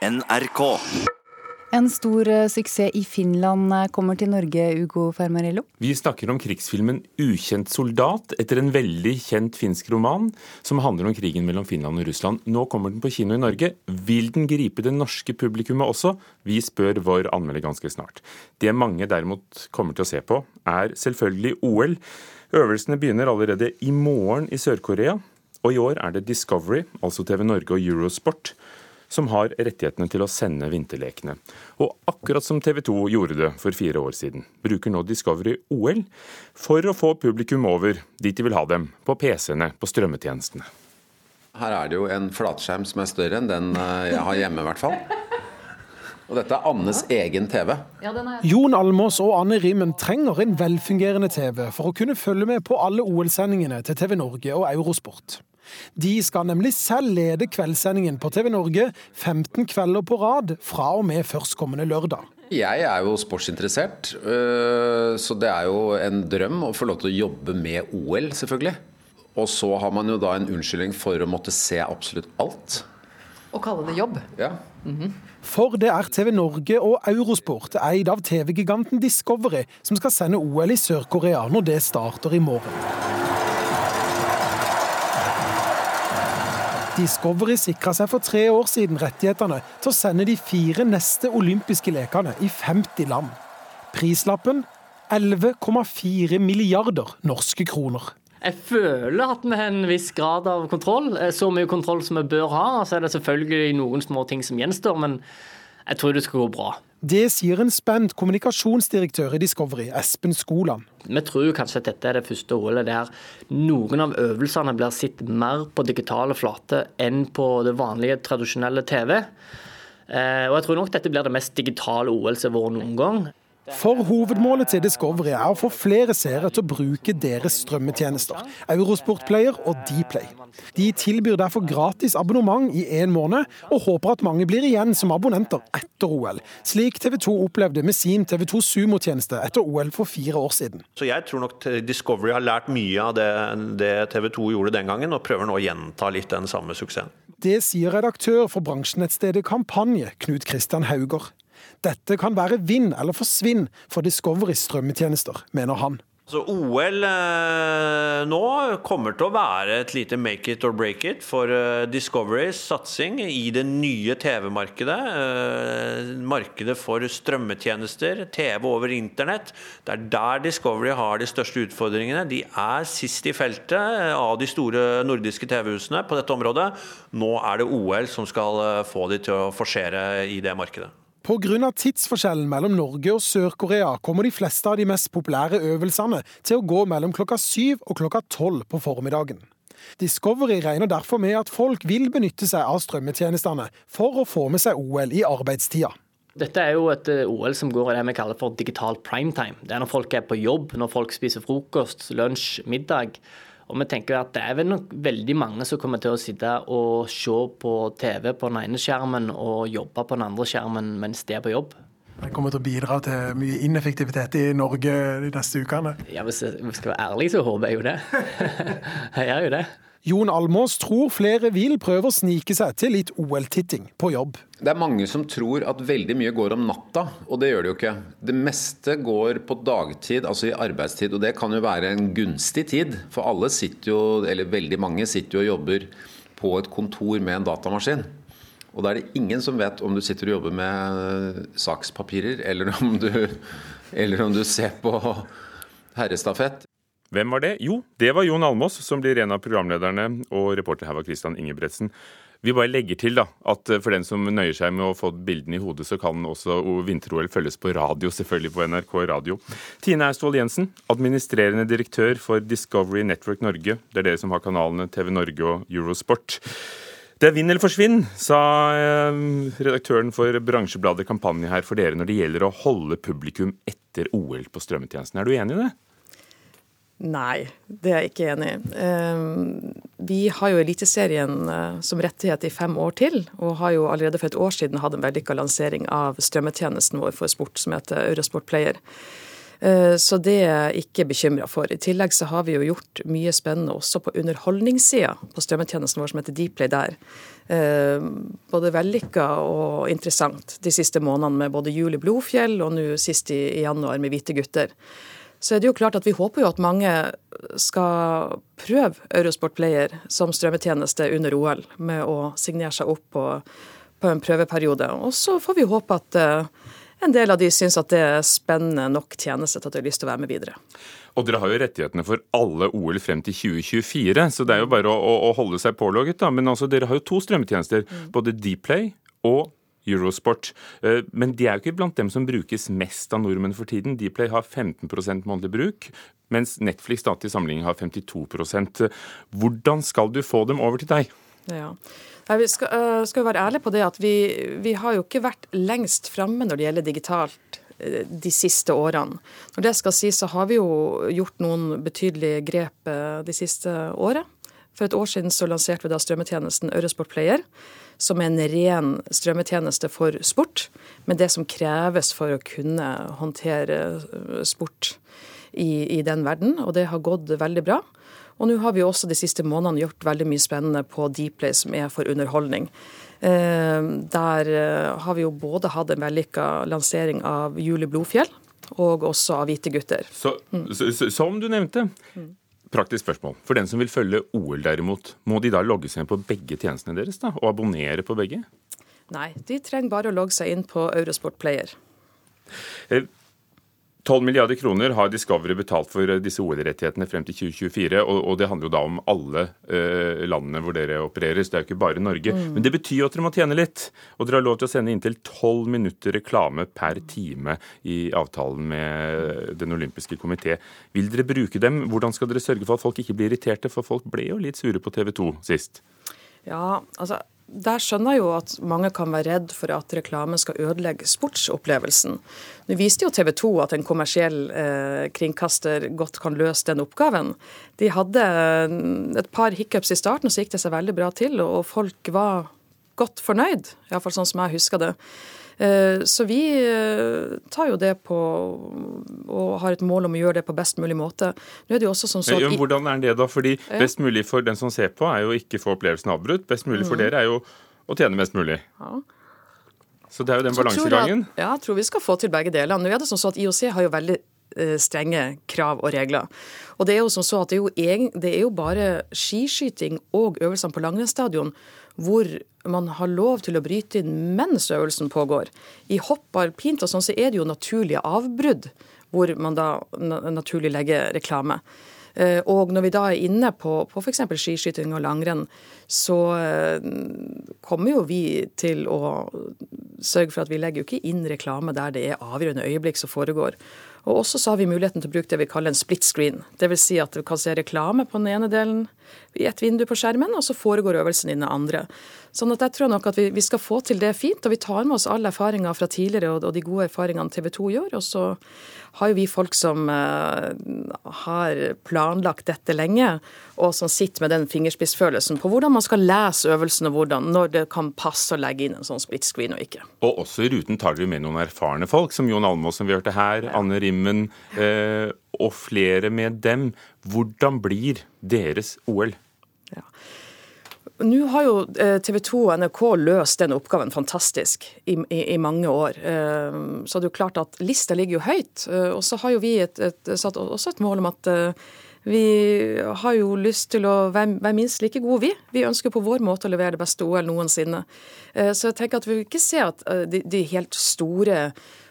NRK. En stor eh, suksess i Finland eh, kommer til Norge, Ugo Fermarello. Vi snakker om krigsfilmen 'Ukjent soldat', etter en veldig kjent finsk roman som handler om krigen mellom Finland og Russland. Nå kommer den på kino i Norge. Vil den gripe det norske publikummet også? Vi spør vår anmelder ganske snart. Det mange derimot kommer til å se på, er selvfølgelig OL. Øvelsene begynner allerede i morgen i Sør-Korea. Og i år er det Discovery, altså TV Norge og Eurosport, som har rettighetene til å sende vinterlekene. Og akkurat som TV 2 gjorde det for fire år siden, bruker nå Discovery OL for å få publikum over dit de vil ha dem, på PC-ene, på strømmetjenestene. Her er det jo en flatskjerm som er større enn den eh, jeg har hjemme, i hvert fall. Og dette er Annes egen TV. Jon Almås og Anne Rimmen trenger en velfungerende TV for å kunne følge med på alle OL-sendingene til TV Norge og Eurosport. De skal nemlig selv lede kveldssendingen på TV Norge 15 kvelder på rad fra og med førstkommende lørdag. Jeg er jo sportsinteressert, øh, så det er jo en drøm å få lov til å jobbe med OL, selvfølgelig. Og så har man jo da en unnskyldning for å måtte se absolutt alt. Og kalle det jobb. Ja. For det er TV Norge og Eurosport, eid av TV-giganten Discovery, som skal sende OL i Sør-Korea når det starter i morgen. Discovery sikra seg for tre år siden rettighetene til å sende de fire neste olympiske lekene i 50 land. Prislappen 11,4 milliarder norske kroner. Jeg føler at vi har en viss grad av kontroll. Så mye kontroll som vi bør ha. Så er det selvfølgelig noen små ting som gjenstår, men jeg tror det skal gå bra. Det sier en spent kommunikasjonsdirektør i Discovery, Espen Skoland. Vi tror kanskje at dette er det første OL der noen av øvelsene blir sett mer på digitale flater enn på det vanlige, tradisjonelle TV. Eh, og jeg tror nok dette blir det mest digitale OL som har noen gang. For hovedmålet til Discovery er å få flere seere til å bruke deres strømmetjenester, Eurosport Player og Dplay. De tilbyr derfor gratis abonnement i én måned, og håper at mange blir igjen som abonnenter etter OL, slik TV 2 opplevde med sin TV 2 Sumo-tjeneste etter OL for fire år siden. Så jeg tror nok Discovery har lært mye av det, det TV 2 gjorde den gangen, og prøver nå å gjenta litt den samme suksessen. Det sier redaktør for bransjenettstedet Kampanje, Knut Kristian Hauger. Dette kan være vinn eller forsvinn for Discoverys strømmetjenester, mener han. Så OL eh, nå kommer til å være et lite make it or break it for eh, Discoverys satsing i det nye TV-markedet. Eh, markedet for strømmetjenester, TV over internett. Det er der Discovery har de største utfordringene. De er sist i feltet av de store nordiske TV-husene på dette området. Nå er det OL som skal få de til å forsere i det markedet. Pga. tidsforskjellen mellom Norge og Sør-Korea kommer de fleste av de mest populære øvelsene til å gå mellom klokka syv og klokka tolv på formiddagen. Discovery regner derfor med at folk vil benytte seg av strømmetjenestene for å få med seg OL i arbeidstida. Dette er jo et eh, OL som går i det vi kaller for digital primetime. Det er når folk er på jobb, når folk spiser frokost, lunsj, middag. Og vi tenker at det er vel nok veldig mange som kommer til å sitte og se på TV på den ene skjermen og jobbe på den andre skjermen mens de er på jobb. Det kommer til å bidra til mye ineffektivitet i Norge de neste ukene? Ja, Hvis jeg skal være ærlig, så håper jeg jo det. jeg gjør jo det. Jon Almås tror flere vil prøve å snike seg til litt OL-titting på jobb. Det er mange som tror at veldig mye går om natta, og det gjør det jo ikke. Det meste går på dagtid, altså i arbeidstid, og det kan jo være en gunstig tid. For alle sitter jo, eller veldig mange sitter jo og jobber på et kontor med en datamaskin. Og da er det ingen som vet om du sitter og jobber med sakspapirer, eller om du, eller om du ser på herrestafett. Hvem var det? Jo, det var Jon Almås, som blir en av programlederne, og reporter her var Christian Ingebretsen. Vi bare legger til da, at eh, for den som nøyer seg med å få bildene i hodet, så kan også vinter-OL følges på radio, selvfølgelig på NRK Radio. Tine Austvold Jensen, administrerende direktør for Discovery Network Norge. Det er dere som har kanalene TV Norge og Eurosport. Det er vinn eller forsvinn, sa eh, redaktøren for bransjebladet Kampanje her for dere når det gjelder å holde publikum etter OL på strømmetjenesten. Er du enig i det? Nei, det er jeg ikke enig i. Ehm, vi har jo Eliteserien eh, som rettighet i fem år til, og har jo allerede for et år siden hatt en vellykka lansering av strømmetjenesten vår for sport som heter Eurosport Player. Eh, så det er jeg ikke bekymra for. I tillegg så har vi jo gjort mye spennende også på underholdningssida på strømmetjenesten vår som heter Dplay der. Eh, både vellykka og interessant de siste månedene med både Juli Blodfjell og nå sist i januar med Hvite gutter. Så er det jo klart at vi håper jo at mange skal prøve Eurosport Player som strømmetjeneste under OL, med å signere seg opp på, på en prøveperiode. Og så får vi håpe at en del av de syns at det er spennende nok tjeneste til at de har lyst til å være med videre. Og dere har jo rettighetene for alle OL frem til 2024, så det er jo bare å, å holde seg pålogget. da. Men altså, dere har jo to strømmetjenester, mm. både Dplay og Eurosport. Eh, men de er jo ikke blant dem som brukes mest av nordmenn for tiden. Dplay har 15% månedlig bruk, mens Netflix da til sammenligning har 52% Hvordan skal du få dem over til deg? Ja. Vi skal, uh, skal være ærlige på det at vi, vi har jo ikke vært lengst framme når det gjelder digitalt uh, de siste årene. Når det skal sies, så har vi jo gjort noen betydelige grep de siste året. For et år siden så lanserte vi da strømmetjenesten Eurosport Player, som er en ren strømmetjeneste for sport, med det som kreves for å kunne håndtere sport i, i den verden. Og det har gått veldig bra. Og nå har vi også de siste månedene gjort veldig mye spennende på Dplay, som er for underholdning. Eh, der eh, har vi jo både hatt en vellykka lansering av Julie Blodfjell, og også av Hvite gutter. Så, mm. så, som du nevnte, praktisk spørsmål. For den som vil følge OL derimot, må de da logge seg inn på begge tjenestene deres da, og abonnere på begge? Nei, de trenger bare å logge seg inn på Eurosport Player. Eh, 12 milliarder kroner har Discovery betalt for eh, disse OL-rettighetene frem til 2024. Og, og, det handler jo da om alle eh, landene hvor dere opererer, så det er jo ikke bare Norge. Mm. Men det betyr jo at dere må tjene litt. Og dere har lov til å sende inntil 12 minutter reklame per time i avtalen med Den olympiske komité. Vil dere bruke dem? Hvordan skal dere sørge for at folk ikke blir irriterte? For folk ble jo litt sure på TV 2 sist. Ja, altså der skjønner jeg jo at mange kan være redd for at reklame skal ødelegge sportsopplevelsen. Nå viste jo TV 2 at en kommersiell eh, kringkaster godt kan løse den oppgaven. De hadde eh, et par hiccups i starten, og så gikk det seg veldig bra til. Og folk var godt fornøyd, iallfall sånn som jeg husker det. Eh, så vi eh, tar jo det på og har et mål om å gjøre det på best mulig måte. Nå er det jo også sånn så at... Hvordan er det da? Fordi best mulig for den som ser på, er jo ikke få opplevelsen avbrutt. Best mulig for mm. dere er jo å tjene mest mulig. Ja. Så det er jo den balansegangen. Ja, jeg tror vi skal få til begge deler. Nå er det sånn så at IOC har jo veldig strenge krav og regler. Og det er jo som så at det er jo, det er jo bare skiskyting og øvelsene på langrennsstadion hvor man har lov til å bryte inn mens øvelsen pågår. I hopp alpint og sånn så er det jo naturlige avbrudd hvor man da naturlig legger reklame. Eh, og når vi da er inne på, på f.eks. skiskyting og langrenn, så eh, kommer jo vi til å sørge for at vi legger jo ikke inn reklame der det er avgjørende øyeblikk som foregår. Og også så har vi muligheten til å bruke det vi kaller en split screen. Dvs. Si at du kan se reklame på den ene delen i et vindu på skjermen, og så foregår øvelsen i den andre. Sånn at jeg tror nok at vi, vi, skal få til det fint, og vi tar med oss alle erfaringer fra tidligere og, og de gode erfaringene TV 2 gjør. Og så har jo vi folk som uh, har planlagt dette lenge, og som sitter med den fingerspissfølelsen på hvordan man skal lese øvelsen, og hvordan, når det kan passe å legge inn en sånn split screen og ikke. Og også i ruten tar dere med noen erfarne folk, som Jon Almaas som vi hørte her. Anne Rimmen, uh, og flere med dem. Hvordan blir deres OL? Ja. Nå har jo eh, TV 2 og NRK løst den oppgaven fantastisk i, i, i mange år. Eh, så det er jo klart at lista ligger jo høyt. Eh, og så har jo vi et, et, satt også et mål om at vi har jo lyst til å være, minst like gode, vi. Vi ønsker på vår måte å levere det beste OL noensinne. Så jeg tenker at vi vil ikke se at de, de helt store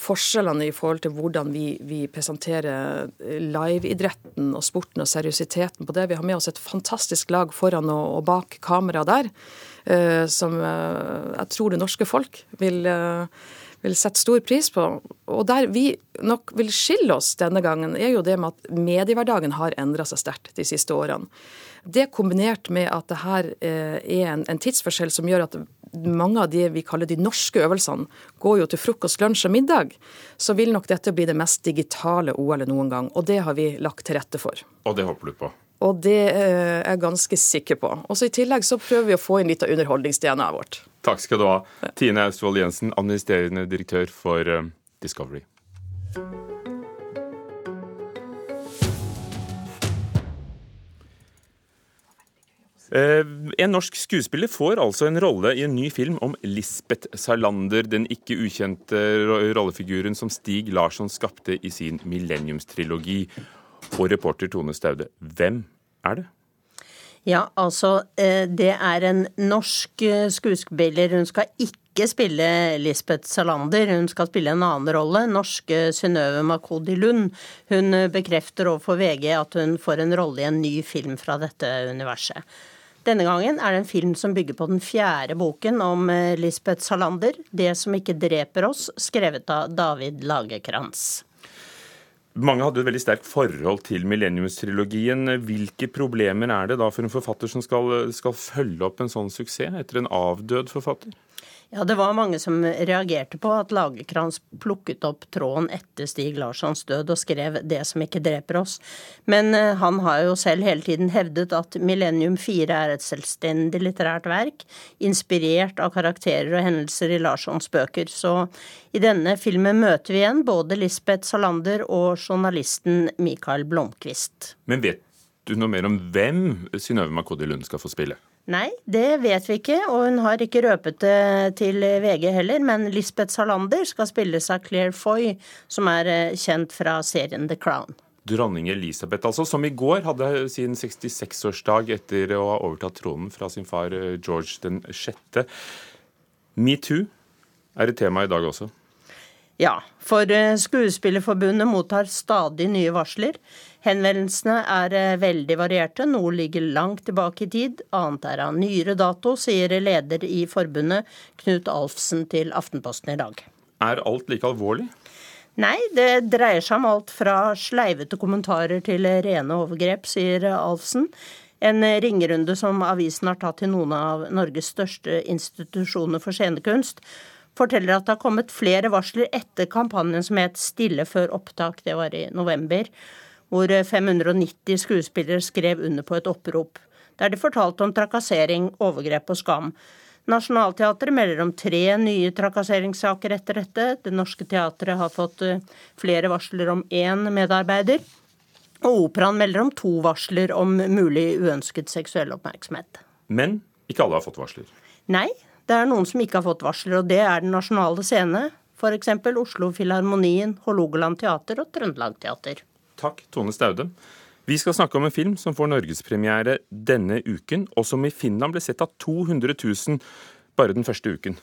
forskjellene i forhold til hvordan vi, vi presenterer liveidretten og sporten og seriøsiteten på det. Vi har med oss et fantastisk lag foran og, og bak kamera der, som jeg tror det norske folk vil, vil sette stor pris på. Og der vi nok vil skille oss denne gangen, er jo det med at mediehverdagen har endra seg sterkt de siste årene. Det kombinert med at det her er en, en tidsforskjell som gjør at mange av de vi kaller de norske øvelsene går jo til frokost, lunsj og middag, så vil nok dette bli det mest digitale OL-et noen gang. Og det har vi lagt til rette for. Og det håper du på? Og det eh, er jeg ganske sikker på. Og så I tillegg så prøver vi å få inn litt av underholdningsdna vårt. Takk skal du ha. Tine Austevoll Jensen, administrerende direktør for eh, Discovery. Eh, en norsk skuespiller får altså en rolle i en ny film om Lisbeth Salander, den ikke ukjente rollefiguren som Stig Larsson skapte i sin millenniumstrilogi. Og reporter Tone Staude, hvem er det? Ja, altså eh, det er en norsk eh, skuespiller. Hun skal ikke spille Lisbeth Salander, hun skal spille en annen rolle. Norske Synnøve Makodi Lund. Hun bekrefter overfor VG at hun får en rolle i en ny film fra dette universet. Denne gangen er det en film som bygger på den fjerde boken om eh, Lisbeth Salander, 'Det som ikke dreper oss', skrevet av David Lagerkrantz. Mange hadde et veldig sterkt forhold til millenniumstrilogien. Hvilke problemer er det da for en forfatter som skal, skal følge opp en sånn suksess etter en avdød forfatter? Ja, det var mange som reagerte på at Lagerkrans plukket opp tråden etter Stig Larssons død og skrev 'Det som ikke dreper oss'. Men uh, han har jo selv hele tiden hevdet at Millennium 4 er et selvstendig litterært verk, inspirert av karakterer og hendelser i Larssons bøker. Så i denne filmen møter vi igjen både Lisbeth Salander og journalisten Mikael Blomkvist. Men vet du noe mer om hvem Synnøve Makodi Lund skal få spille? Nei, det vet vi ikke, og hun har ikke røpet det til VG heller. Men Lisbeth Salander skal spilles av Claire Foy, som er eh, kjent fra serien The Crown. Dronning Elisabeth, altså, som i går hadde sin 66-årsdag etter å ha overtatt tronen fra sin far George George 6. Metoo er et tema i dag også. Ja, for eh, Skuespillerforbundet mottar stadig nye varsler. Henvendelsene er eh, veldig varierte, noe ligger langt tilbake i tid, annet er av nyere dato, sier leder i forbundet Knut Alfsen til Aftenposten i dag. Er alt like alvorlig? Nei, det dreier seg om alt fra sleivete kommentarer til rene overgrep, sier Alfsen. En ringerunde som avisen har tatt til noen av Norges største institusjoner for scenekunst, forteller at det har kommet flere varsler etter kampanjen som het Stille før opptak, det var i november hvor 590 skuespillere skrev under på et opprop, der de fortalte om trakassering, overgrep og skam. Nationaltheatret melder om tre nye trakasseringssaker etter dette. Det Norske Teatret har fått eh, flere varsler om én medarbeider. Og Operaen melder om to varsler om mulig uønsket seksuell oppmerksomhet. Men ikke alle har fått varsler? Nei, det er noen som ikke har fått varsler, og det er Den nasjonale scene. F.eks. Oslo Filharmonien, Hålogaland Teater og Trøndelag Teater. Takk, Tone Staude. Vi skal snakke om en film som får norgespremiere denne uken, og som i Finland ble sett av 200 000 bare den første uken.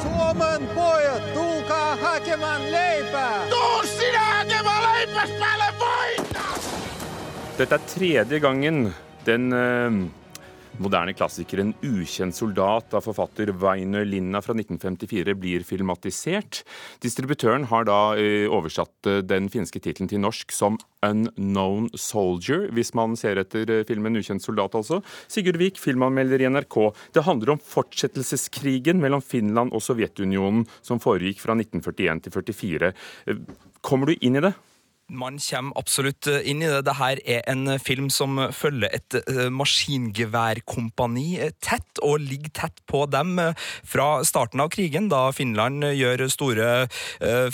Suomen pojat, tulkaa hakemaan leipää! Tuu sinä hakemaan leipäs päälle voita! Dette er tredje gangen den uh, moderne klassikeren 'Ukjent soldat' av forfatter Weiner Linna fra 1954 blir filmatisert. Distributøren har da eh, oversatt eh, den finske tittelen til norsk som 'Unknown Soldier', hvis man ser etter eh, filmen 'Ukjent soldat', altså. Sigurd Vik, filmanmelder i NRK. Det handler om fortsettelseskrigen mellom Finland og Sovjetunionen som foregikk fra 1941 til 1944. Kommer du inn i det? Man kommer absolutt eh, inn i det. Dette er en film som følger et eh, maskingeværkompani eh, tett, og ligger tett på dem fra starten av krigen, da Finland gjør store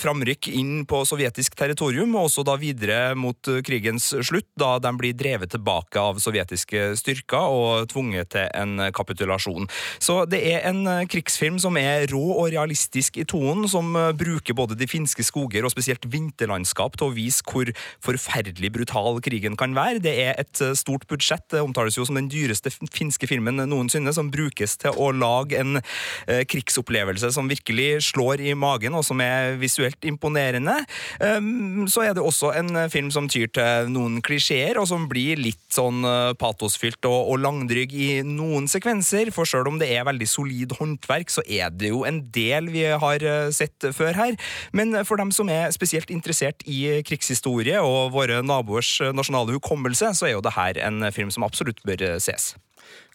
framrykk inn på sovjetisk territorium, og også da videre mot krigens slutt, da de blir drevet tilbake av sovjetiske styrker og tvunget til en kapitulasjon. Så det er en krigsfilm som er rå og realistisk i tonen, som bruker både de finske skoger og spesielt vinterlandskap til å vise hvor forferdelig brutal krigen kan være. Det er et eh, stort budsjett, det omtales jo som den dyreste finske filmen noensinne, som brukes til å lage en eh, krigsopplevelse som virkelig slår i magen, og som er visuelt imponerende. Um, så er det også en film som tyr til noen klisjeer, og som blir litt sånn patosfylt og, langdrygg i noen sekvenser, for sjøl om det er veldig solid håndverk, så er det jo en del vi har sett før her. Men for dem som er spesielt interessert i krigshistorie, historie og våre naboers nasjonale hukommelse, så er jo det her en film som absolutt bør ses.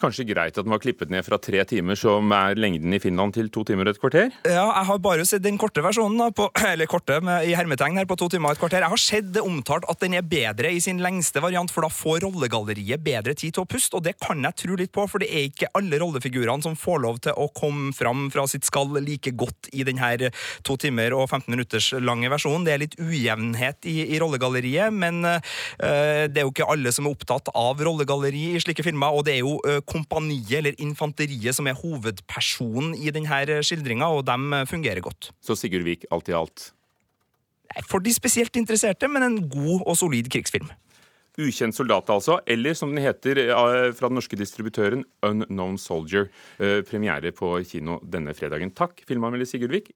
Kanskje greit at den var klippet ned fra tre timer, som er lengden i Finland, til to timer og et kvarter? Ja, jeg har bare sett den korte versjonen, da, på, eller korte med, i hermetegn her, på to timer og et kvarter. Jeg har sett det omtalt at den er bedre i sin lengste variant, for da får rollegalleriet bedre tid til å puste, og det kan jeg tro litt på, for det er ikke alle rollefigurene som får lov til å komme fram fra sitt skall like godt i denne to timer og 15 minutters lange versjonen. Det er litt ujevnhet i, i rollegalleriet, men øh, det er jo ikke alle som er opptatt av rollegalleri i slike filmer, og det er jo kompaniet eller infanteriet som er hovedpersonen i denne skildringa, og de fungerer godt. Så Sigurd Vik, alt i alt? For de spesielt interesserte, men en god og solid krigsfilm. Ukjent soldat, altså. Eller som den heter fra den norske distributøren, Unknown Soldier. Premiere på kino denne fredagen. Takk, filmanmelder Sigurd Vik.